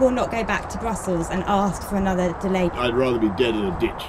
Will not go back to Brussels and ask for another delay. I'd rather be dead in a ditch.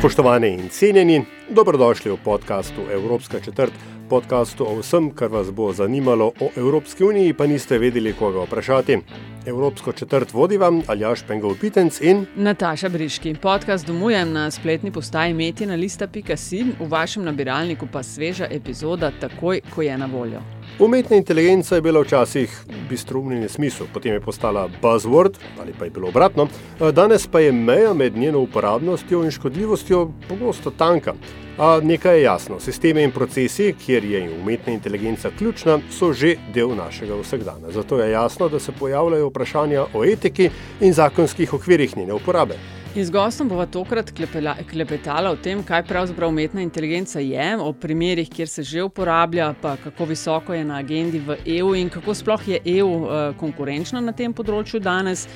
Spoštovani in cenjeni, dobrodošli v podkastu Evropska četrt, podkastu o vsem, kar vas bo zanimalo o Evropski uniji, pa niste vedeli, koga vprašati. Evropsko četrt vodi vam Aljaš Pengov Pitenc in Nataša Briški. Podcast domujem na spletni postaji metina lista.si, v vašem nabiralniku pa sveža epizoda takoj, ko je na voljo. Umetna inteligenca je bila včasih bistroumni smisel, potem je postala buzzword ali pa je bilo obratno, danes pa je meja med njeno uporabnostjo in škodljivostjo pogosto tanka. A nekaj je jasno, sisteme in procesi, kjer je umetna inteligenca ključna, so že del našega vsakdana. Zato je jasno, da se pojavljajo vprašanja o etiki in zakonskih okvirih njene uporabe. Z gostom bova tokrat klepela, klepetala o tem, kaj pravzaprav umetna inteligenca je, o primerih, kjer se že uporablja, pa kako visoko je na agendi v EU in kako sploh je EU uh, konkurenčna na tem področju danes.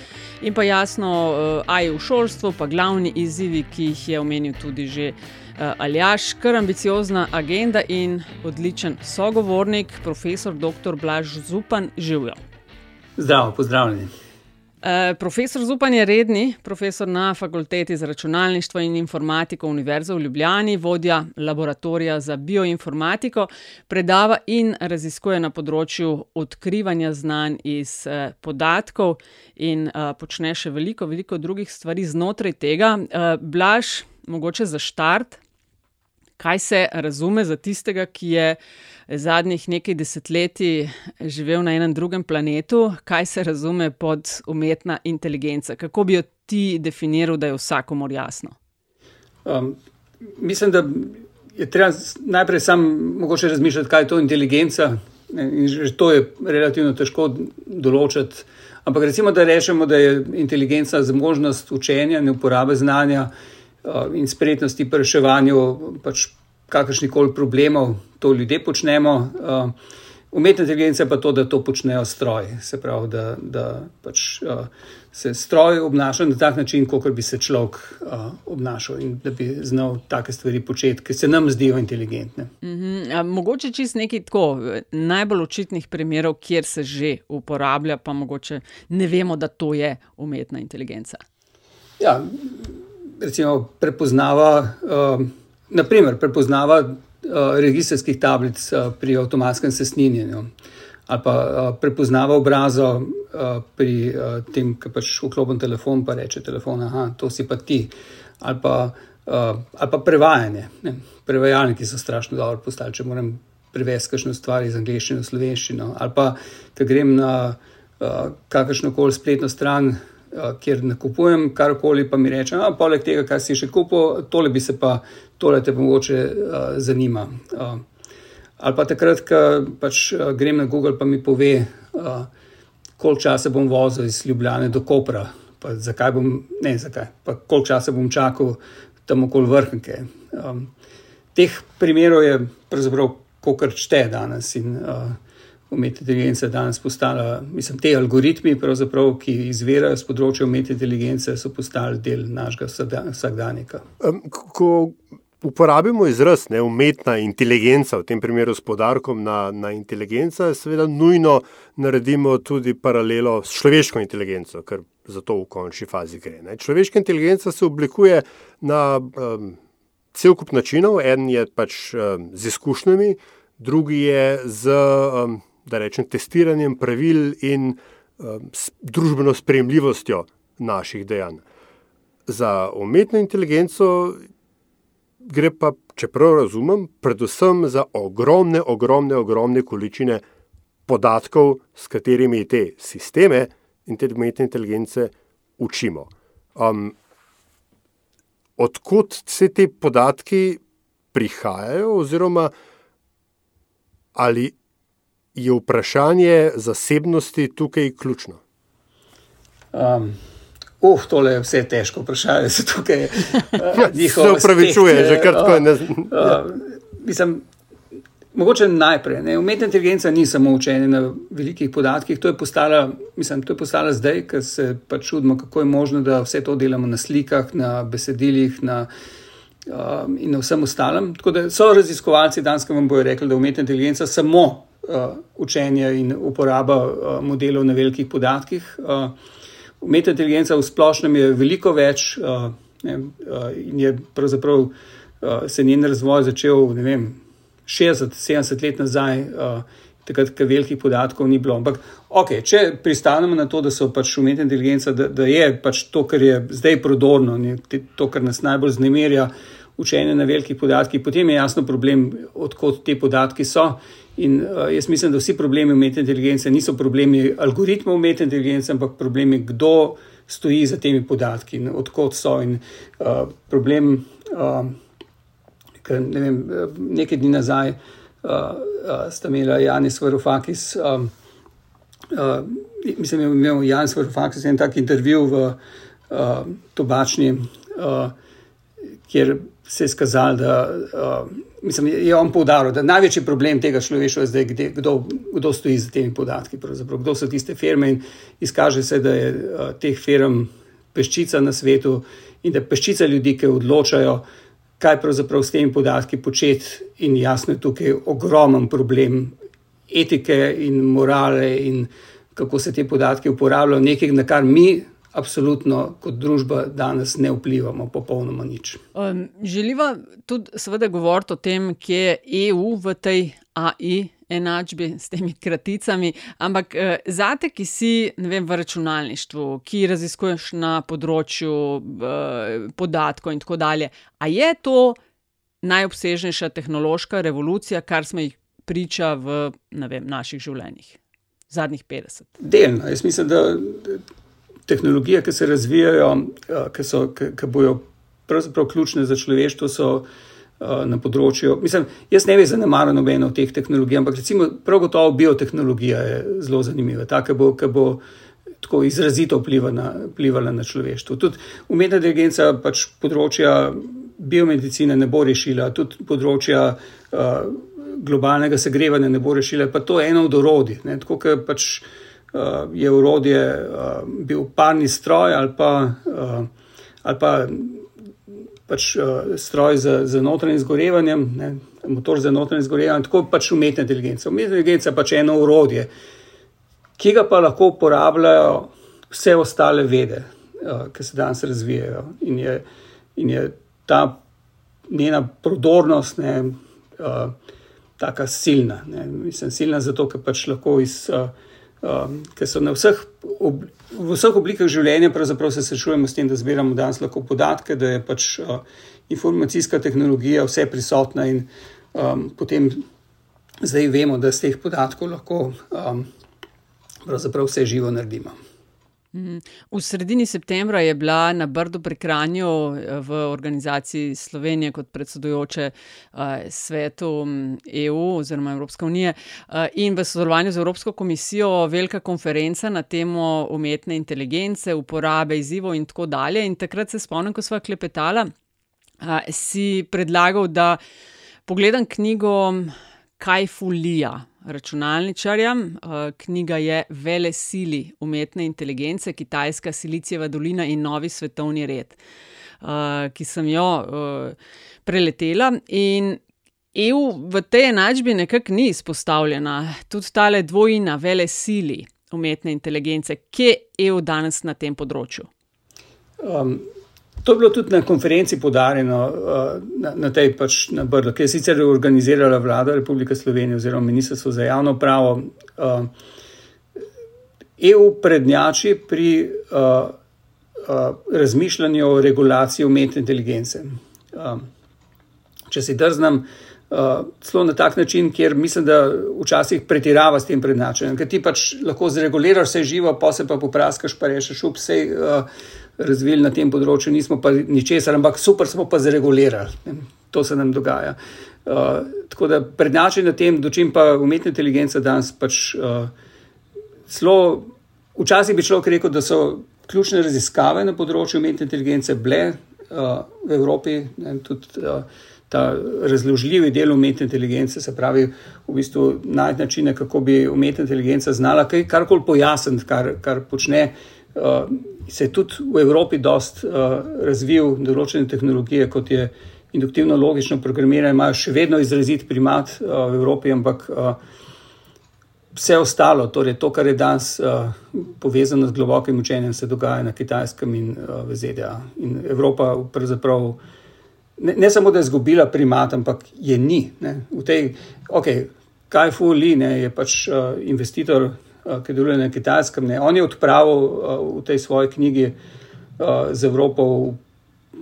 In pa jasno, uh, aj v šolstvu, pa glavni izzivi, ki jih je omenil tudi že. Uh, Aljaš, kar ambiciozna agenda in odličen sogovornik, profesor dr. Blaž Zupan, živijo. Zdravo, pozdravljeni. Uh, profesor Zupan je redni profesor na fakulteti za računalništvo in informatiko Univerze v Ljubljani, vodja laboratorija za bioinformatiko, predava in raziskuje na področju odkrivanja znanj iz uh, podatkov in uh, počne še veliko, veliko drugih stvari znotraj tega. Uh, Blaž, mogoče za štart, kaj se razume za tistega, ki je zadnjih nekaj desetletij živel na enem drugem planetu, kaj se razume pod umetna inteligenca? Kako bi jo ti definiral, da je vsakomor jasno? Um, mislim, da je treba najprej sam mogoče razmišljati, kaj je to inteligenca. In že to je relativno težko določiti. Ampak recimo, da rečemo, da je inteligenca zmožnost učenja in uporabe znanja uh, in spretnosti pri reševanju pač kakršnih koli problemov, to ljudje počnemo. Uh, umetna inteligenca pa to, da to počnejo stroji. Se pravi, da, da pač, uh, se stroj obnaša na tak način, kot bi se človek uh, obnašal in da bi znal take stvari početi, ki se nam zdijo inteligentne. Mm -hmm. Mogoče čist nekaj tako najbolj očitnih primerov, kjer se že uporablja, pa mogoče ne vemo, da to je umetna inteligenca. Ja, recimo prepoznava. Uh, naprimer, prepoznava uh, registrskih tablic uh, pri avtomatskem sesninjenju, ali pa uh, prepoznava obrazo uh, pri uh, tem, ki pač vklopim telefon, pa reče telefon, aha, to si pa ti. Ali pa, uh, ali pa prevajanje. Ne? Prevajalniki so strašno dobro postali, če moram prevesti kakšno stvar iz angleščine v slovenščino. Ali pa, da grem na uh, kakršno koli spletno stran. Ker nakupujem karkoli, pa mi reče, da poleg tega, kar si še kupil, tole bi se pa, tole te mogoče uh, zanima. Uh, ali pa takrat, ko pač, uh, grem na Google, pa mi pove, uh, koliko časa bom vozil iz Ljubljana do Kopra, pa zakaj bom, ne zakaj, pa koliko časa bom čakal tam okoli vrhnke. Um, teh primerov je pravzaprav, kar čte danes. In, uh, umetna inteligenca danes postala, mislim, te algoritmi, ki izvirajo z področja umetne inteligence, so postali del našega vsakdanjika. Ko uporabimo izraz ne, umetna inteligenca, v tem primeru s podarkom na, na inteligenca, seveda nujno naredimo tudi paralelo s človeško inteligenco, ker za to v končni fazi gre. Ne. Človeška inteligenca se oblikuje na um, cel kup načinov, en je pač um, z izkušnjami, drugi je z. Um, da rečem, testiranjem pravil in um, družbeno sprejemljivostjo naših dejanj. Za umetno inteligenco gre pa, čeprav razumem, predvsem za ogromne, ogromne, ogromne količine podatkov, s katerimi te sisteme in te umetne inteligence učimo. Um, odkud se te podatki prihajajo, oziroma ali je vprašanje zasebnosti tukaj ključno? Um, uh, tole je vse težko vprašanje, zato je njihovo. Se upravičuje, že kar tako je. Uh, mislim, mogoče najprej. Ne, umetna inteligenca ni samo učenje na velikih podatkih, to je postala, mislim, to je postala zdaj, ker se pa čudimo, kako je možno, da vse to delamo na slikah, na besedilih. Na, Um, in vsem ostalem. Tako da so raziskovalci danes, ki vam bojo rekli, da je umetna inteligenca samo uh, učenje in uporaba uh, modelov na velikih podatkih. Uh, umetna inteligenca v splošnem je veliko več uh, ne, uh, in je pravzaprav uh, se njen razvoj začel, vem, 60-70 let nazaj, uh, takrat, ko velikih podatkov ni bilo. Ampak, okay, če pristanemo na to, da so pač umetna inteligenca, da, da je pač to, kar je zdaj prodorno, ne, to, kar nas najbolj znemirja, učenje na velikih podatkih, potem je jasno problem, odkot te podatki so. In uh, jaz mislim, da vsi problemi umetne inteligence niso problemi algoritmov umetne inteligence, ampak problemi, kdo stoji za temi podatki in odkot so. In uh, problem, uh, ker ne vem, nekaj dni nazaj uh, uh, sta imela Janis Varufakis, um, uh, mislim, da je imel Janis Varufakis en tak intervju v uh, tobačni, uh, kjer se je skazal, da. Uh, mislim, je on poudaril, da največji problem tega človeštva je zdaj, kde, kdo, kdo stoji za temi podatki, kdo so tiste firme. In izkaže se, da je uh, teh firm peščica na svetu in da peščica ljudi, ki odločajo, kaj pravzaprav s temi podatki početi. In jasno je tukaj ogromen problem etike in morale in kako se te podatke uporabljajo, nekaj, na kar mi absolutno kot družba danes ne vplivamo popolnoma nič. Um, želiva tudi, seveda, govoriti o tem, kje je EU v tej AI. Enačbi s temi kraticami, ampak eh, zate, ki si vem, v računalništvu, ki raziskuješ na področju eh, podatkov in tako dalje, a je to najobsežnejša tehnološka revolucija, kar smo jih priča v vem, naših življenjih, zadnjih 50? Delno. Jaz mislim, da tehnologije, ki se razvijajo, eh, ki, so, ki, ki bojo pravzaprav ključne za človeštvo, so uh, na področju. Mislim, jaz ne bi zanemaril nobeno od teh tehnologij, ampak recimo prav gotovo biotehnologija je zelo zanimiva, ta, ki bo, ki bo tako izrazito vplivala, vplivala na človeštvo. Tudi umetna inteligenca pač področja biomedicine ne bo rešila, tudi področja. Uh, Globalnega segrevanja ne bo rešila, pa to je eno od orodij. Tako pač uh, je urodje uh, bil parni stroj ali pa, uh, ali pa pač, stroj za, za notranje izgorevanje, motor za notranje izgorevanje, tako pač umetna inteligenca. Umetna inteligenca je pač eno urodje, ki ga pa lahko uporabljajo vse ostale vede, ki se danes razvijajo. In je, in je ta njena prodornost. Ne, Taka silna. Ne. Mislim, silna zato, ker pač lahko iz uh, um, ker so na vseh, ob, v vseh oblikah življenja, pravzaprav se srečujemo s tem, da zbiramo danes lahko podatke, da je pač uh, informacijska tehnologija vse prisotna in um, potem zdaj vemo, da z teh podatkov lahko um, pravzaprav vse živo naredimo. Mhm. V sredini septembra je bila na Brdu pri Kranju eh, v organizaciji Slovenije kot predsedujoče eh, svetu EU oziroma Evropske unije eh, in v sodelovanju z Evropsko komisijo velika konferenca na temo umetne inteligence, uporabe izzivov in tako dalje. In takrat se spomnim, ko sva klepetala, si predlagal, da pogledam knjigo Kaj fulija računalničarjem. Eh, knjiga je Vele sili umetne inteligence, Kitajska, Silicijeva dolina in novi svetovni red, eh, ki sem jo eh, preletela. In EU v tej enačbi nekako ni izpostavljena, tudi ta dvojina, vele sili umetne inteligence, kje je EU danes na tem področju. Um, To je bilo tudi na konferenci podarjeno uh, na, na tej pač na Brdu, ki je sicer organizirala vlada Republike Slovenije oziroma Ministrstvo za javno pravo. Uh, EU prednjači pri uh, uh, razmišljanju o regulaciji umetne inteligence. Uh, če si drznem Uh, celo na tak način, kjer mislim, da včasih pretirava s tem prednačenjem. Ker ti pač lahko zreguliraš vse živo, pa se pa popraskaš, pa rečeš, up, vse uh, razvili na tem področju, nismo pa ničesar, ampak super smo pa zregulirali. To se nam dogaja. Uh, tako da prednačenje na tem, do čim pa umetna inteligenca danes pač uh, celo, včasih bi človek rekel, da so ključne raziskave na področju umetne inteligence bile uh, v Evropi. Ne, tudi, uh, ta razložljivi del umetne inteligence, se pravi, v bistvu najti načine, kako bi umetna inteligenca znala karkoli pojasniti, kar, kar počne. Uh, se je tudi v Evropi dost uh, razvil določene tehnologije, kot je induktivno logično programiranje, imajo še vedno izrazit primat uh, v Evropi, ampak uh, vse ostalo, torej to, kar je danes uh, povezano z globokim učenjem, se dogaja na Kitajskem in uh, v ZDA. In Evropa pravzaprav ne, ne samo, da je izgubila primat, ampak je ni. Tej, okay, kaj fu li ne, je pač uh, investitor, uh, ki deluje na kitajskem. Ne. On je odpravil uh, v tej svoji knjigi uh, z Evropo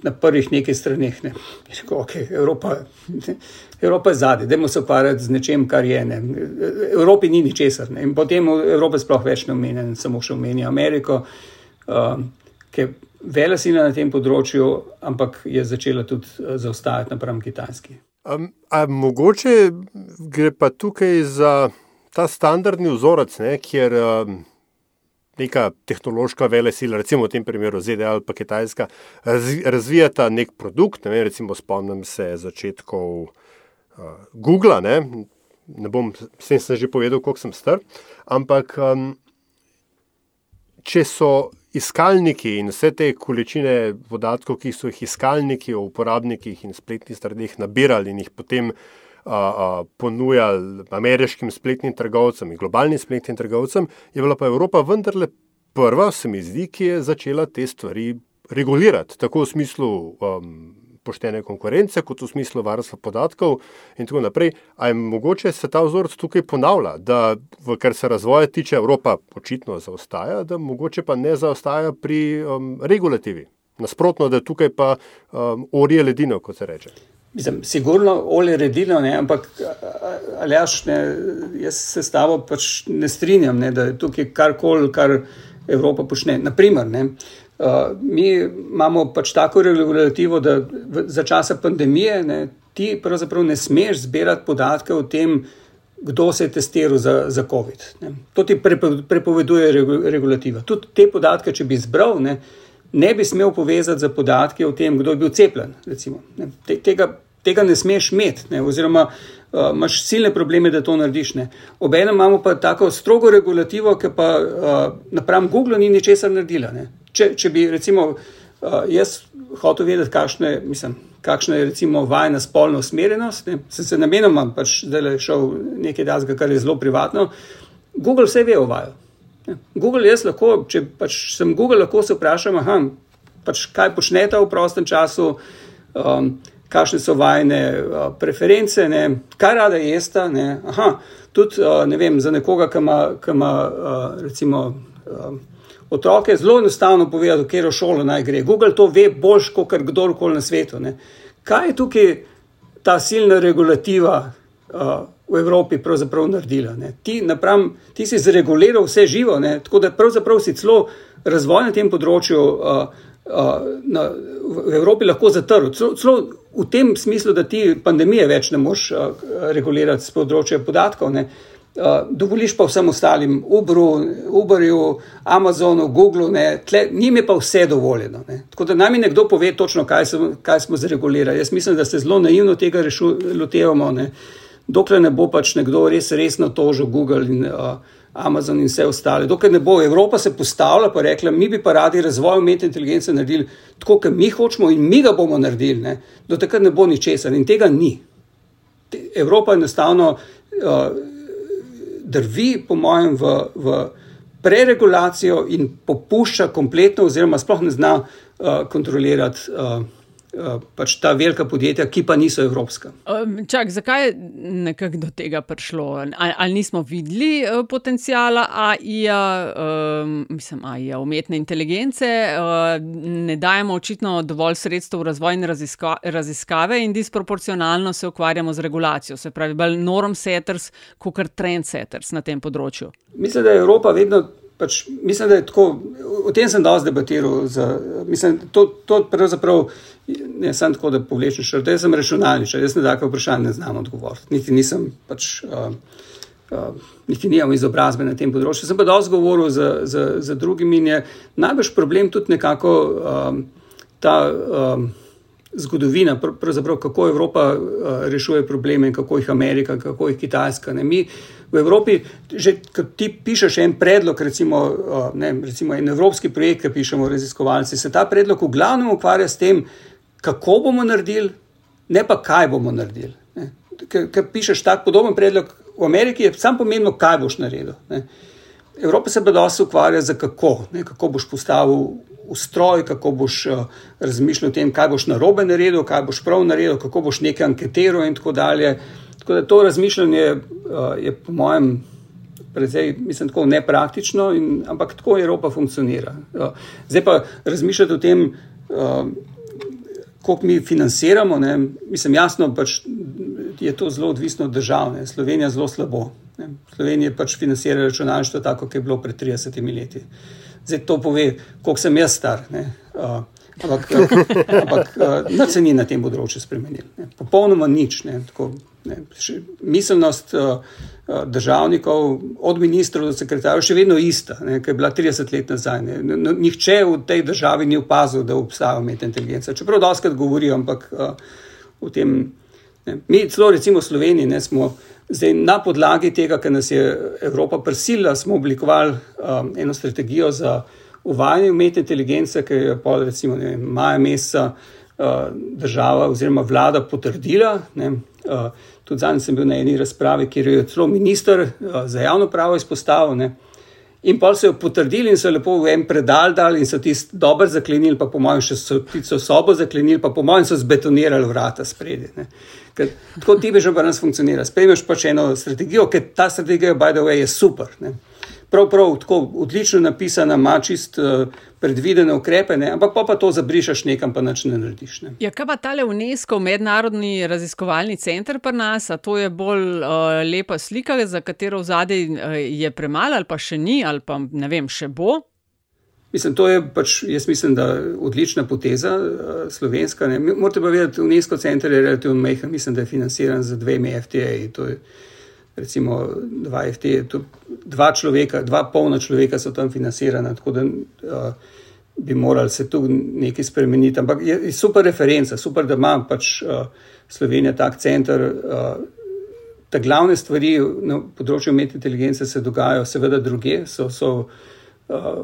na prvih nekaj straneh. Ne. Rekel, okay, Evropa, ne, Evropa je zadnja, da se ukvarjati z nečem, kar je. Ne. Evropi ni ničesar. Ne. In potem Evropa sploh več ne omenja, samo še omenja Ameriko. Uh, vele sila na tem področju, ampak je začela tudi eh, zaostajati napram Kitajski. Um, mogoče gre pa tukaj za ta standardni vzorec, ne, kjer neka tehnološka vele sila, recimo v tem primeru ZDA ali pa Kitajska, razvi, razvijata nek produkt. Ne, recimo spomnim se začetkov uh, Google. Ne, ne bom s tem že povedal, koliko sem star, ampak um, če so iskalniki in vse te količine podatkov, ki so jih iskalniki o uporabnikih in spletnih straneh nabirali in jih potem a, a, ponujali ameriškim spletnim trgovcem in globalnim spletnim trgovcem, je bila pa Evropa vendarle prva, se mi zdi, ki je začela te stvari regulirati, tako v smislu. Um, poštene konkurence, kot v smislu varstva podatkov, in tako naprej. Ali je mogoče se ta vzorec tukaj ponavlja, da, v kar se razvoja tiče, Evropa očitno zaostaja, da mogoče pa ne zaostaja pri um, regulativi. Nasprotno, da tukaj pa um, orje ledino, kot se reče. Mislim, sigurno olje redino, ne, ampak ali jaš, ne, jaz se s tabo pač ne strinjam, ne, da je tukaj karkoli, kar Evropa počne. Naprimer, ne, Uh, mi imamo pač tako regulativo, da v, za časa pandemije ne, ti pravzaprav ne smeš zbirati podatke o tem, kdo se je testiral za, za COVID. Ne. To ti prepo, prepoveduje regulativa. Tudi te podatke, če bi zbral, ne, ne bi smel povezati za podatke o tem, kdo je bil cepljen. Recimo, Te, tega, tega ne smeš imeti, ne, oziroma uh, imaš silne probleme, da to narediš. Obenem imamo pa tako strogo regulativo, ki pa uh, napram Google ni ničesar naredila. Ne. Če, če bi, recimo, uh, jaz hotel vedeti, kakšne, mislim, kakšna je recimo vajna spolna usmerjenost, ne, sem se namenoma pač zdaj šel nekaj dasga, kar je zelo privatno. Google vse ve o vaju. Google, jaz lahko, če pač sem Google, lahko se vprašam, aha, pač kaj počnete v prostem času, um, kakšne so vajne uh, preference, ne, kaj rada jesta. Ne, aha, tudi uh, ne vem, za nekoga, ki ima uh, recimo. Uh, otroke zelo enostavno povedati, v katero šolo naj gre. Google to ve bolj kot kdorkoli na svetu. Ne. Kaj je tukaj ta silna regulativa uh, v Evropi pravzaprav naredila? Ti, napram, ti si zreguliral vse živo, ne. tako da pravzaprav si celo razvoj na tem področju uh, uh, na, v Evropi lahko zatrl. Celo, celo v tem smislu, da ti pandemije več ne moš uh, regulirati z področja podatkov. Ne. Uh, dovoliš pa vsem ostalim, Uberu, Uberju, Amazonu, Googlu, njim je pa vse dovoljeno. Ne. Tako da nami nekdo pove točno, kaj, sem, kaj smo zregulirali. Jaz mislim, da se zelo naivno tega lotevamo, dokler ne bo pač nekdo res resno tožil Google in uh, Amazon in vse ostale. Dokler ne bo Evropa se postavila in rekla, mi bi pa radi razvoj umetne inteligence naredili tako, kot mi hočemo in mi ga bomo naredili, ne. do takrat ne bo ničesar in tega ni. Evropa enostavno. Uh, drvi, po mojem, v, v preregulacijo in popušča kompletno, oziroma sploh ne zna uh, kontrolirati uh, pač ta velika podjetja, ki pa niso evropska. Čak, zakaj je nekako do tega prišlo? Ali, ali nismo videli uh, potencijala AI-ja, uh, mislim, AI-ja, umetne inteligence, uh, ne dajemo očitno dovolj sredstev v razvoj in raziska raziskave, in disproporcionalno se ukvarjamo z regulacijo, se pravi, bolj norm setters, kot kar trend setters na tem področju. Mislim, da je Evropa vedno pač, mislim, da je tako, o tem sem dosti debatiral. Za, mislim, to, to pravzaprav ne samo tako, da povlečeš, da sem računalničar, jaz na take vprašanje ne znam odgovoriti. Niti nisem pač. Uh, Uh, niti nimam izobrazbe na tem področju. Sem pa dosti govoril z, z, z drugimi in je najbrž problem tudi nekako um, ta um, zgodovina, pravzaprav kako Evropa uh, rešuje probleme in kako jih Amerika, kako jih Kitajska. Ne. Mi v Evropi, že ko ti pišeš en predlog, recimo, ne, recimo en evropski projekt, ki pišemo raziskovalci, se ta predlog v glavnem ukvarja s tem, kako bomo naredili, ne pa kaj bomo naredili. Ker pišeš tak podoben predlog v Ameriki, je samo pomembno, kaj boš naredil. Ne. Evropa se pa dosti ukvarja z kako, ne, kako boš postavil ustroj, kako boš uh, razmišljal o tem, kaj boš narobe naredil, kaj boš prav naredil, kako boš nekaj anketiral in tako dalje. Tako da to razmišljanje uh, je, po mojem, precej, mislim, tako nepraktično, in, ampak tako Evropa funkcionira. Uh, zdaj pa razmišljati o tem, uh, koliko mi financiramo, ne, mislim, jasno, pač je to zelo odvisno od držav. Ne. Slovenija zelo slabo. Ne. Slovenija pač financira računalništvo tako, kot je bilo pred 30 leti. Zdaj to pove, koliko sem jaz star. Ne. Uh, ampak ampak uh, se ni na tem področju spremenil. Ne. Popolnoma nič. Ne, tako, Ne, miselnost uh, državnikov, od ministrov do sekretarjev, še vedno ista, ki je bila 30 let nazaj. Ne. No, nihče v tej državi ni opazil, da obstaja umetna inteligenca. Čeprav doskrat govorijo, ampak uh, v tem. Ne. Mi, celo recimo v Sloveniji, ne, smo zdaj na podlagi tega, kar nas je Evropa prisila, smo oblikovali um, eno strategijo za uvajanje umetne inteligence, ki je pol recimo ne, maja meseca uh, država oziroma vlada potrdila. Ne, uh, Tudi zadnjič sem bil na eni razpravi, kjer je celo minister uh, za javno pravo izpostavil. Ne. In pa so jo potrdili in so lepo v en predal dali in so tisti dobro zaklenili, pa po mojem še so tisto sobo zaklenili, pa po mojem so zbetonirali vrata spredi. Ker, tako ti že pa nas funkcionira. Spremljaš pač eno strategijo, ker ta strategija, by the way, je super. Ne prav, prav tako odlično napisana, ima čist uh, predvidene ukrepe, ne? ampak pa, pa to zabrišaš nekam, pa nič ne narediš. Ne? Ja, kaj pa tale UNESCO, mednarodni raziskovalni center pri nas, a to je bolj uh, lepa slika, za katero v zadnji uh, eh, je premalo, ali pa še ni, ali pa ne vem, še bo. Mislim, to je pač, jaz mislim, da je odlična poteza uh, slovenska. Ne? Morate pa vedeti, UNESCO center je relativno mehen, mislim, da je financiran z dvemi FTA recimo dva FT, dva človeka, dva polna človeka so tam financirana, tako da uh, bi morali se tu nekaj spremeniti. Ampak je, je super referenca, super, da ima pač uh, Slovenija tak center. Uh, Ta glavne stvari na področju umetne inteligence se dogajajo, seveda, druge. So, so, uh,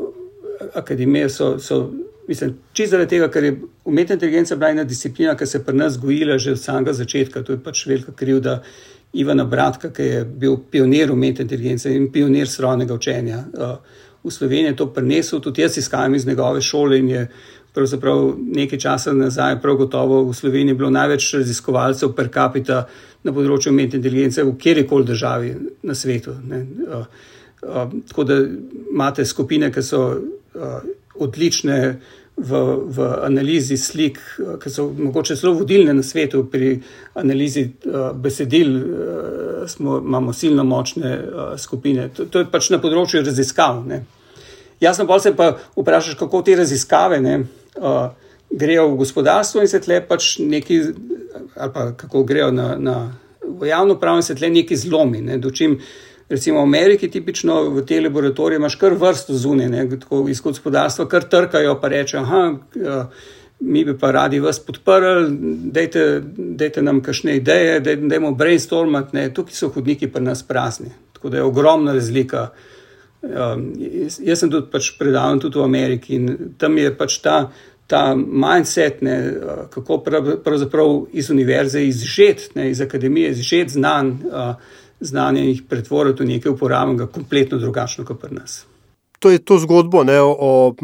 akademije so, so mislim, čisto zaradi tega, ker je umetna inteligenca bila ena disciplina, ki se je pri nas gojila že od samega začetka. To je pač velika krivda Ivana Bratka, ki je bil pionir umetne inteligence in pionir strojnega učenja. Uh, v Sloveniji je to prenesel, tudi jaz izhajam iz njegove šole in je pravzaprav nekaj časa nazaj, prav gotovo v Sloveniji bilo največ raziskovalcev per capita na področju umetne inteligence v kjerkoli državi na svetu. Uh, uh, tako da imate skupine, ki so odlične v, v analizi slik, ki so mogoče zelo vodilne na svetu pri analizi uh, besedil, uh, smo, imamo silno močne uh, skupine. To, to je pač na področju raziskav. Ne. Jasno pa se pa vprašaš, kako te raziskave ne, uh, grejo v gospodarstvo in se tle pač neki, ali pa kako grejo na, na javno pravo in se tle neki zlomi. Ne, Recimo v Ameriki, tipično v te laboratorije, imaš kar vrsto zunaj, tako iz gospodarstva, kar trkajo, pa reče: ah, mi bi pa radi vas podprli, dajte, dajte nam kakšne ideje, dajmo brainstormati. Ne. Tukaj so hodniki pri nas prazni. Tako da je ogromna razlika. Um, jaz, jaz sem tudi pač predaval tudi v Ameriki in tam je pač ta, ta mindset, ne, kako pravzaprav iz univerze izžet, ne, iz akademije izžet znan. Uh, znanje in jih pretvoriti v nekaj uporabnega, kompletno drugačno kot pri nas. To je to zgodbo ne, o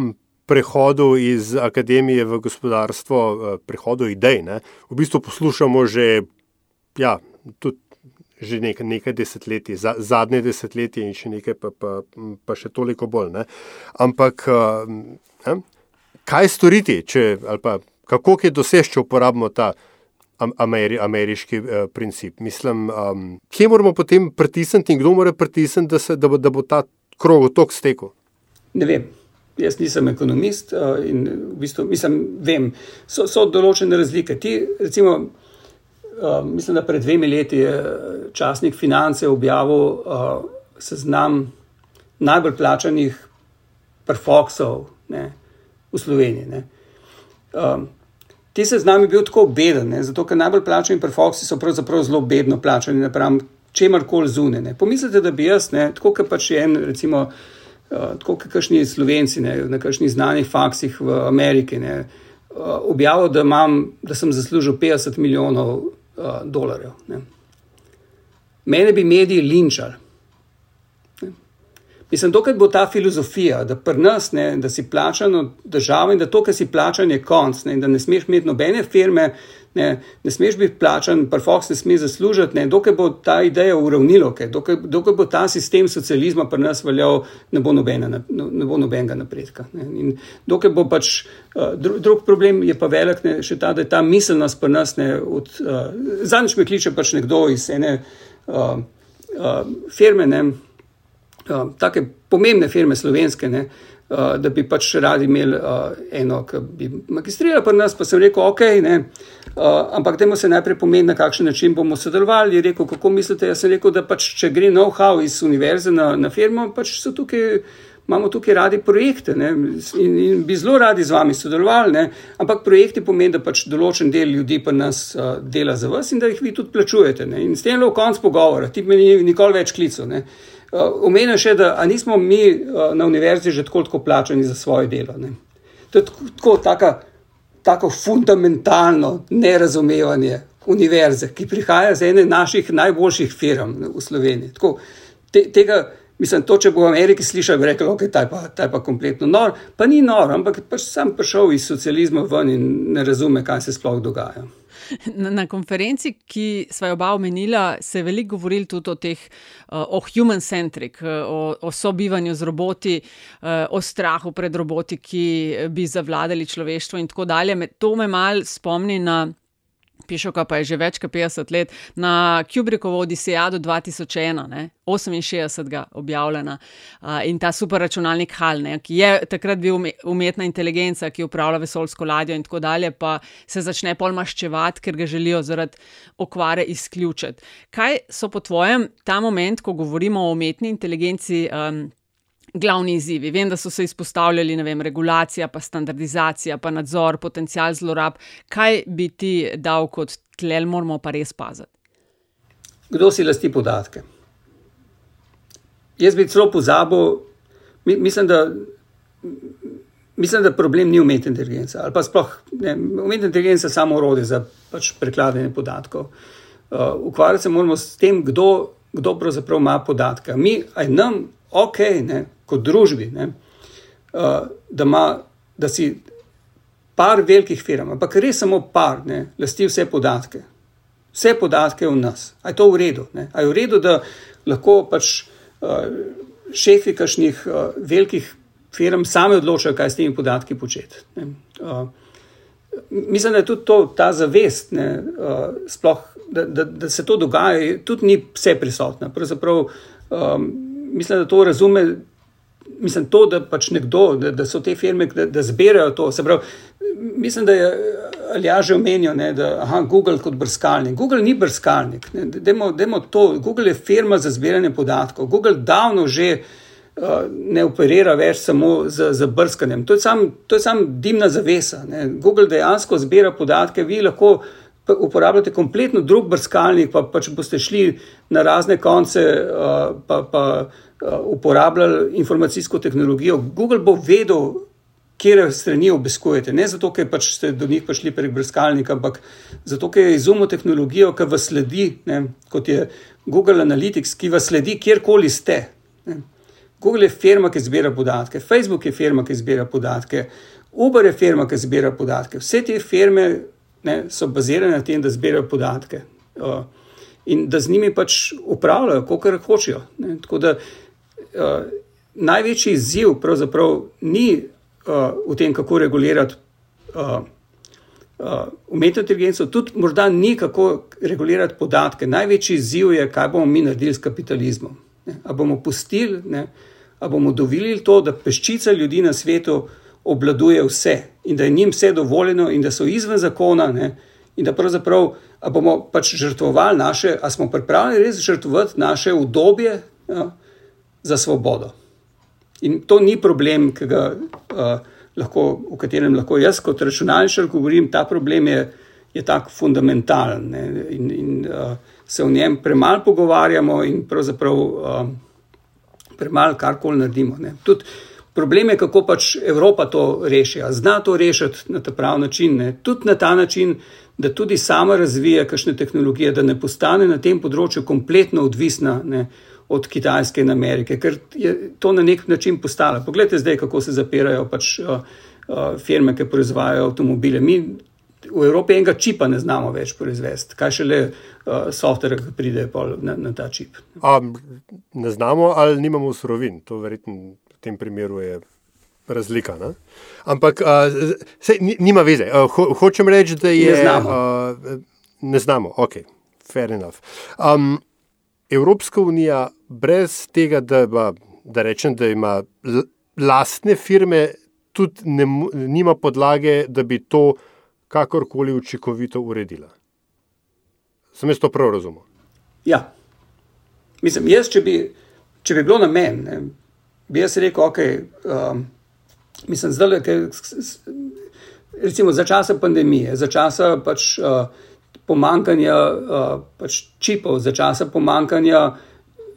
prehodu iz akademije v gospodarstvo, prehodu idej, ne, v bistvu poslušamo že, ja, tudi. Že nekaj, nekaj desetletij, za, zadnje desetletje, in še nekaj, pa, pa, pa še toliko bolj. Ne. Ampak, ne, kaj storiti, če, ali pa kako je doseči, če uporabimo ta ameri, ameriški eh, princip? Mislim, um, kje moramo potem pritisniti in kdo mora pritisniti, da, da, da bo ta krog tok stekel? Ne vem. Jaz nisem ekonomist uh, in v bistvu mislim, vem, so, so določene razlike. Ti, recimo, uh, mislim, da pred dvemi leti je časnik Finance objavil seznam najbolj plačanih perfoksov v Sloveniji. Um, Ti se z nami bil tako beden, ne? zato ker najbolj plačani perfoksi so pravzaprav zelo bedno plačani, napram čemarkoli zunaj. Pomislite, da bi jaz, ne, tako kot pač en, recimo, uh, tako kot kakšni slovenci ne, na kakšnih znanih faksih v Ameriki, ne, uh, objavil, da, imam, da sem zaslužil 50 milijonov uh, dolarjev. Ne. Mene bi mediji linčali. Mislim, dokaj bo ta filozofija, da pri nas, ne, da si plačan od države in da to, kar si plačan, je konc, ne, da ne smeš imeti nobene firme, ne, ne smeš biti plačan, prfoks ne sme zaslužiti, ne, dokaj bo ta ideja uravnilo, dokaj, dokaj bo ta sistem socializma pri nas veljal, ne bo, nobene, ne bo nobenega napredka. Ne. In dokaj bo pač, uh, dru, drug problem je pa velik, ne, še ta, da je ta miselnost pri nas, ne, od, uh, zadnjič me kliče pač nekdo iz ene uh, uh, firme, ne, uh, take pomembne firme slovenske, ne, uh, da bi pač radi imeli uh, eno, ki bi magistrirala pri nas, pa sem rekel, ok, ne, uh, ampak temu se najprej pomeni, na kakšen način bomo sodelovali. Je rekel, kako mislite? Jaz sem rekel, da pač, če gre know-how iz univerze na, na firmo, pač so tukaj. Imamo tukaj radi projekte ne, in, in bi zelo radi z vami sodelovali, ne, ampak projekti pomeni, da pač določen del ljudi pa nas uh, dela za vas in da jih vi tudi plačujete. Ne. In s tem je v koncu pogovora, ti me ni nikoli več klical. Eh, omenil še, da nismo mi uh, na univerzi že tako, tako plačani za svoje delo. Ne. To je tako, tako, taka, tako fundamentalno nerazumevanje univerze, ki prihaja iz ene naših najboljših firm v Sloveniji. Tako, te, tega, mislim, to, če bo v Ameriki slišal, bi rekel, da okay, je pa kompletno nor. Pa ni nor, ampak pač sam prišel iz socializma ven in ne razume, kaj se sploh dogaja. Na, konferenci, ki smo jo oba omenila, se je veliko govorilo tudi o teh, uh, o human-centric, uh, o, o sobivanju z roboti, uh, o strahu pred roboti, ki bi zavladali človeštvo in tako dalje. To me mal spomni na. Pišoka pa je že več kot 50 let na Kubrickovo Odisejado 2001, ne, 68. objavljena uh, in ta superračunalnik HAL, ne, ki je takrat bil umetna inteligenca, ki upravlja vesoljsko ladjo in tako dalje, pa se začne pol maščevati, ker ga želijo zaradi okvare izključiti. Kaj so po tvojem ta moment, ko govorimo o umetni inteligenci? Um, glavni izzivi. Vem, da so se izpostavljali vem, regulacija, pa standardizacija, pa nadzor, potencial zlorab. Kaj bi ti dal kot tlel, moramo pa res paziti? Kdo si lasti podatke? Jaz bi celo pozabil, mislim, da. Mislim, da problem ni umetna inteligenca ali pa sploh ne. Umetna inteligenca je samo orodje za pač prekladanje podatkov. Uh, ukvarjati se moramo s tem, kdo, kdo pravzaprav ima podatke. Mi, aj nam, ok, ne, kot družbi, ne, uh, da, ma, da si par velikih firm, ampak res samo par, ne, lasti vse podatke. Vse podatke v nas. A je to v redu? Ne? A je v redu, da lahko pač uh, šefi kašnih uh, velikih firm sami odločajo, kaj s temi podatki početi. Uh, mislim, da je tudi to, ta zavest, ne, uh, sploh, da, da, da se to dogaja, tudi ni vse prisotna. Pravzaprav um, mislim, da to razume mislim, to, da pač nekdo, da, da so te firme, da, da zbirajo to. Pravi, mislim, da je ali ja že omenil, ne, da je Google kot brskalnik. Google ni brskalnik. Ne, demo, demo to. Google je firma za zbiranje podatkov. Google davno že. Uh, ne operira več samo z, z brskanjem. To je samo sam dimna zavesa. Ne. Google dejansko zbira podatke, vi lahko uporabljate kompletno drug brskalnik, pa pač boste šli na razne konce, uh, pa, pa Uh, uporabljali informacijsko tehnologijo, Google bo vedel, kje strani obiskujete. Ne zato, ker pač ste do njih prišli prek brskalnika, ampak zato, ker je izumil tehnologijo, ki vas sledi, ne, kot je Google Analytics, ki vas sledi kjerkoli ste. Ne. Google je firma, ki zbira podatke, Facebook je firma, ki zbira podatke, Uber je firma, ki zbira podatke. Vse te firme ne, so bazirane na tem, da zbirajo podatke uh, in da z njimi pač upravljajo, kot hočejo. Ne. Tako da uh, največji izziv pravzaprav ni uh, v tem, kako regulirati. Uh, Uh, umetno inteligenco, tudi morda ni kako regulirati podatke. Največji izziv je, kaj bomo mi naredili s kapitalizmom. Ali bomo pustili, ali bomo dovolili to, da peščica ljudi na svetu obvladuje vse in da je njim vse dovoljeno in da so izven zakona. Ne? In da pravzaprav bomo pač žrtvovali naše, ali smo pripravljeni res žrtvovati naše udobje ja, za svobodo. In to ni problem, ki ga. Uh, lahko, o katerem lahko jaz kot računalničar govorim, ta problem je, je tako fundamentalen ne, in, in uh, se o njem premalo pogovarjamo in pravzaprav uh, premalo karkoli naredimo. Tudi problem je, kako pač Evropa to reši. Zna to rešiti na ta prav način, ne. tudi na ta način. Da tudi sama razvija kakšne tehnologije, da ne postane na tem področju kompletno odvisna ne, od Kitajske in Amerike, ker je to na nek način postalo. Poglejte zdaj, kako se zapirajo pač, uh, uh, firme, ki proizvajajo avtomobile. Mi v Evropi enega čipa ne znamo več proizvesti, kaj šele uh, software, ki pride na, na ta čip. A, ne znamo ali nimamo surovin, to verjetno tem primeru je. Razlika. Ne? Ampak, uh, sej, nima veze. Uh, ho, hočem reči, da je. Ne znamo. Uh, ne znamo, ok, fair enough. Um, Evropska unija brez tega, da, ba, da rečem, da ima lastne firme, tudi ne, nima podlage, da bi to kakorkoli učinkovito uredila. Sem jaz to prav razumel? Ja. Mislim, jaz, če bi, če bi bilo na meni, bi jaz rekel, ok. Um, mislim, zdaj, recimo za časa pandemije, za časa pač. Uh, pomankanja uh, pač čipov, za časa pomankanja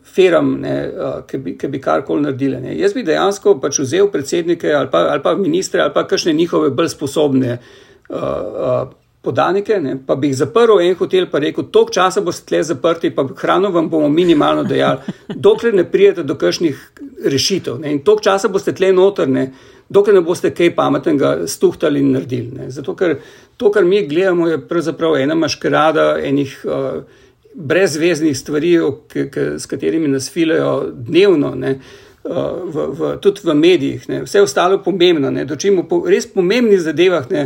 firm, ne, uh, ki bi, bi karkoli naredili. Ne. Jaz bi dejansko pač vzel predsednike ali pa, ali pa ministre ali pa kakšne njihove bolj sposobne uh, uh, podanike, ne, pa bi jih zaprl en hotel, pa rekel, toliko časa boste tle zaprti, pa hrano vam bomo minimalno dejali, dokler ne prijete do kakšnih rešitev. Ne, in toliko časa boste tle notrne dokler ne boste kaj pametnega stuhtali in naredili. Ne. Zato, ker to, kar mi gledamo, je pravzaprav ena maškarada enih uh, brezveznih stvari, k, k, s katerimi nas filajo dnevno. Ne. Uh, v, v, tudi v medijih, ne. vse ostalo je pomembno, da čim po res pomembnih zadevah ne,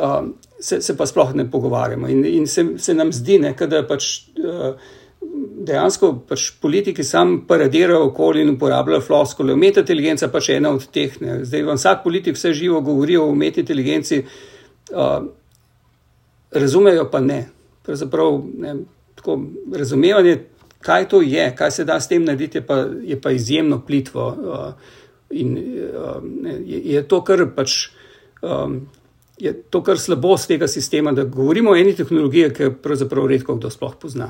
uh, se, se pa sploh ne pogovarjamo. In, in se, se nam zdi, da pač uh, dejansko pač politiki sam paradirajo okoli in uporabljajo floskole. Umetna inteligenca pač je ena od teh. Ne. Zdaj vam vsak politik vse živo govori o umetni inteligenci, uh, razumejo pa ne. Pravzaprav ne, tako, razumevanje, kaj to je, kaj se da s tem narediti, je pa, je pa izjemno plitvo. Uh, in uh, ne, je, je to, kar pač. Um, Je to, kar slabost tega sistema, da govorimo o eni tehnologiji, ki jo pravzaprav redko kdo sploh pozna.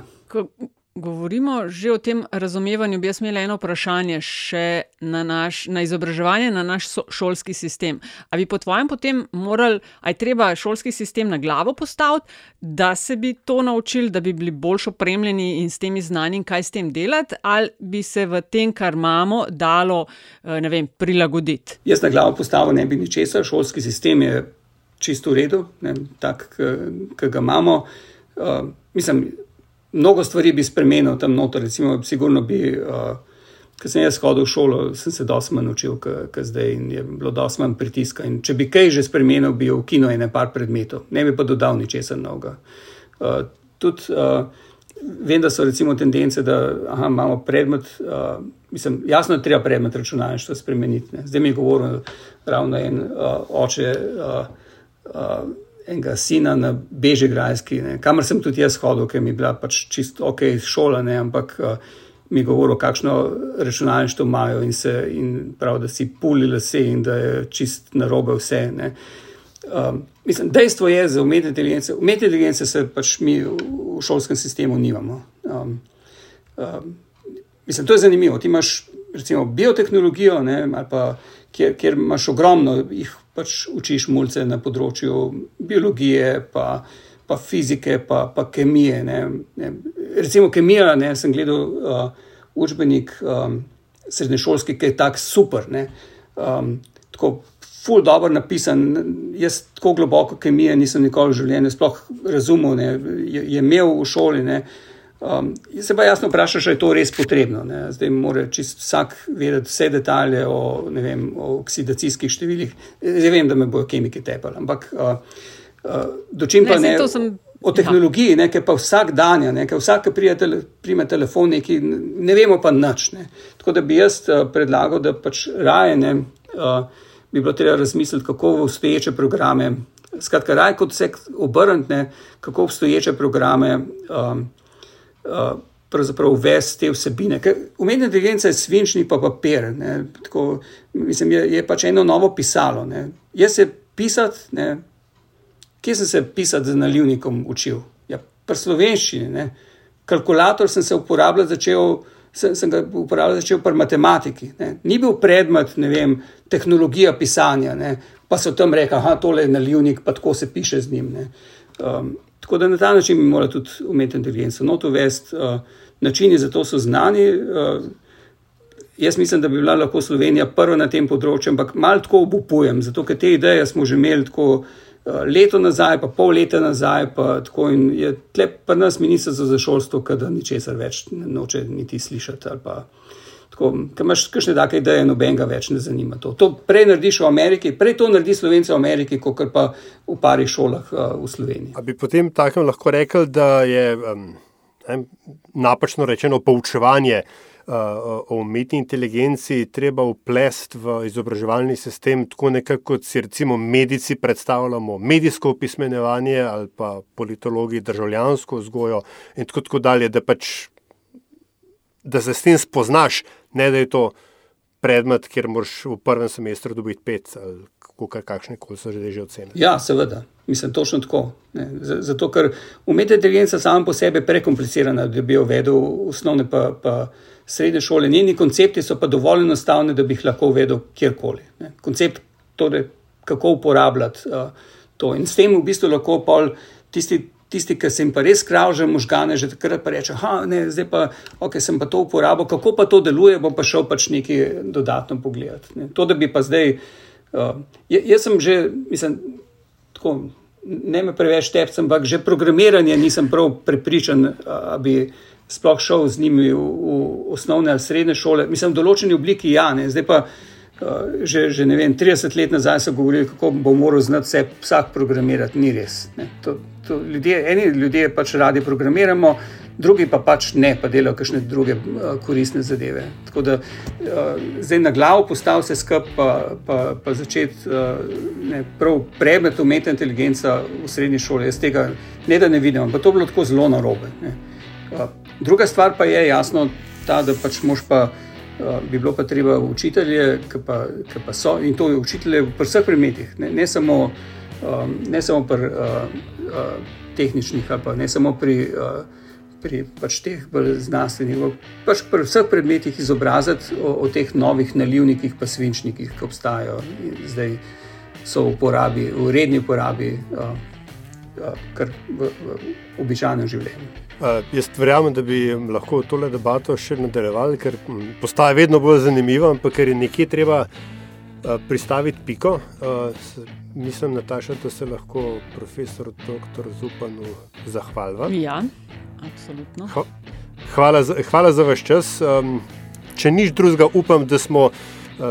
Govorimo že o tem razumevanju, bi jaz imela eno vprašanje še na, naš, na izobraževanje, na naš šolski sistem. Ali bi po tvojem potem morali, aj treba šolski sistem na glavo postaviti, da se bi to naučili, da bi bili bolj opremljeni in s temi znanji, kaj s tem delati, ali bi se v tem, kar imamo, dalo eh, vem, prilagoditi? Jaz na glavo postavil ne bi ničesar, šolski sistem je čisto v redu, tak, ki ga imamo. Uh, mislim, mnogo stvari bi spremenil tam noter. Recimo, sigurno bi, uh, ko sem jaz hodil v šolo, sem se dosti manj naučil, kot zdaj in je bilo dosti manj pritiska. In če bi kaj že spremenil, bi v kino ene par predmetov, ne bi pa dodal ničesar novega. Uh, tudi uh, vem, da so recimo tendence, da aha, imamo predmet, uh, mislim, jasno je treba predmet računalništva spremeniti. Ne. Zdaj mi je govoril ravno en uh, oče. Uh, uh, enega sina na Bežigrajski, kamor sem tudi jaz hodil, ker mi je bila pač čisto ok šola, ne, ampak uh, mi govorijo, kakšno računalništvo imajo in, se, in prav, da si pulili vse in da je čist narobe vse. Um, mislim, dejstvo je, da umetne inteligence, umetne inteligence se pač mi v šolskem sistemu nimamo. Um, um, mislim, to je zanimivo. Ti imaš recimo biotehnologijo, ne, pa, kjer, kjer imaš ogromno jih pač učiš mulce na področju biologije, pa, pa fizike, pa, pa kemije. Ne. Ne. Recimo kemija, ne, sem gledal uh, učbenik um, srednješolski, ki je tak super. Um, tako ful dobro napisan. Jaz tako globoko kemije nisem nikoli v življenju sploh razumel, ne, je, je imel v šoli. Ne. Um, se pa jasno vprašaš, ali je to res potrebno. Ne. Zdaj mora čist vsak vedeti vse detalje o, vem, o oksidacijskih številih. Zdaj vem, da me bojo kemiki tepali, ampak uh, uh, dočim pa ne. ne O tehnologiji, ne, pa vsak dan, vsak, ki tele, prime telefon, neki, ne vemo pa nič. Ne. Tako da bi jaz uh, predlagal, da pač raje ne. Uh, bi bilo treba razmisliti, kako v obstoječe programe, skratka, raj kot se obrniti, kako obstoječe programe um, pravzaprav uvesti te vsebine. Umetna inteligenca je svinčni pa papir. Tako, mislim, je, je pač eno novo pisalo. Ne. Jaz se pisati, ne. kje sem se pisati z nalivnikom učil? Ja, pri slovenščini. Ne. Kalkulator sem se uporabljal, začel sem, sem ga uporabljal začel pri matematiki. Ne. Ni bil predmet, ne vem, tehnologija pisanja, ne. pa so tam rekli, da tole je nalivnik, pa tako se piše z njim. Um, tako da na ta način bi morali tudi umetno inteligenco not uvesti. Uh, načini za to so znani. Uh, jaz mislim, da bi bila lahko Slovenija prva na tem področju, ampak malo tako obupujem, zato ker te ideje smo že imeli tako. Eh, leto nazaj, pa pol leta nazaj, pa tako in je tle pri nas ministrstvo za šolstvo, da ničesar več noče niti slišati. Tako, ker imaš kakšne take ideje, noben ga več ne zanima. To, to prej narediš v Ameriki, prej to naredi Slovenci v Ameriki, kot pa v parih šolah uh, v Sloveniji. A bi potem takem lahko rekel, da je um, napačno rečeno poučevanje uh, o umetni inteligenci treba uplesti v izobraževalni sistem, tako nekako kot si recimo medici predstavljamo medijsko opismenjevanje ali pa politologi državljansko vzgojo in tako, tako dalje, da, pač, da se s tem spoznaš, ne da je to predmet, kjer moraš v prvem semestru dobiti pet ali kakšne koli so že že ocene. Ja, seveda. Mislim, točno tako. Ne. Zato, ker umetna inteligenca sama po sebi je prekomplicirana, da bi jo vedel, osnovne pa, pa srednje šole. Njeni koncepti so pa dovolj enostavni, da bi jih lahko vedel kjerkoli. Ne. Koncept, torej, kako uporabljati uh, to. In s tem v bistvu lahko pol tisti. Tisti, ki se jim pa res kravže možgane, že takrat pa reče: ne, zdaj pa, ok, sem pa to uporabil, kako pa to deluje, bom pa šel pač nekaj dodatno pogledati. Ne. To, da bi pa zdaj. Uh, jaz sem že, mislim, tako, ne me preveč tepcem, ampak že programiranje nisem prav prepričan, da bi sploh šel z njimi v, v osnovne ali srednje šole. Mislim, v določeni obliki ja, ne. zdaj pa. Uh, že, že vem, 30 let nazaj so govorili, kako bo moral znati vse, vsak programirati. Ni res. To, to ljudje, eni ljudje pač radi programiramo, drugi pa pač ne, pa delajo kakšne druge uh, koristne zadeve. Tako da uh, zdaj na glavo postaviti se skupaj, pa, pa, pa začeti uh, prav predmet umetne inteligence v srednji šoli. Jaz tega ne da ne vidim, pa to bi bilo tako zelo narobe. Uh, druga stvar pa je jasno ta, da pač moš pa. Uh, bi bilo pa treba učitelje, ki pa, ki pa so, in to je učitelje v vseh predmetih, ne, ne samo, um, ne samo pri uh, uh, tehničnih, ali pa ne samo pri uh, pri pač teh znanstvenih, pač pri vseh predmetih izobraziti o, o teh novih nalivnikih, pa svinčnikih, ki obstajajo zdaj so v uporabi, v redni uporabi, uh, uh, kar v, v običajnem življenju. Uh, jaz verjamem, da bi lahko tole debato še nadaljevali, ker postaja vedno bolj zanimiva, ampak ker je nekje treba uh, pristaviti piko. Uh, mislim, Nataša, da se lahko profesor dr. Zupanu zahvalva. Ja. Absolutno. Hvala za, hvala za vaš čas. Um, če nič drugega, upam, da smo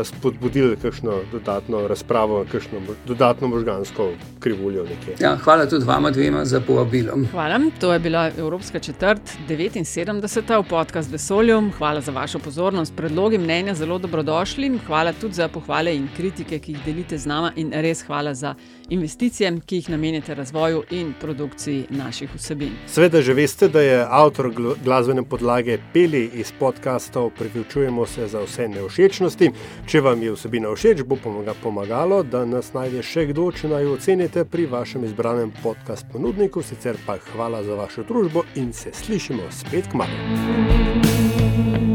spodbudili kakšno dodatno razpravo, kakšno dodatno možgansko krivuljo. Ja, hvala tudi vama dvema za povabilo. Hvala. To je bila Evropska četrt 79. v podcast Vesolju. Hvala za vašo pozornost. Predlogi mnenja zelo dobrodošli. Hvala tudi za pohvale in kritike, ki jih delite z nama in res hvala za investicije, ki jih namenjate razvoju in produkciji naših vsebin. Sveda že veste, da je avtor glasbene podlage Peli iz podkastov, pripričujemo se za vse neušečnosti. Če vam je vsebina všeč, bo pomagalo, da nas najde še kdo, če naj ocenite pri vašem izbranem podkast ponudniku. Sicer pa hvala za vašo družbo in se slišimo spet k malu.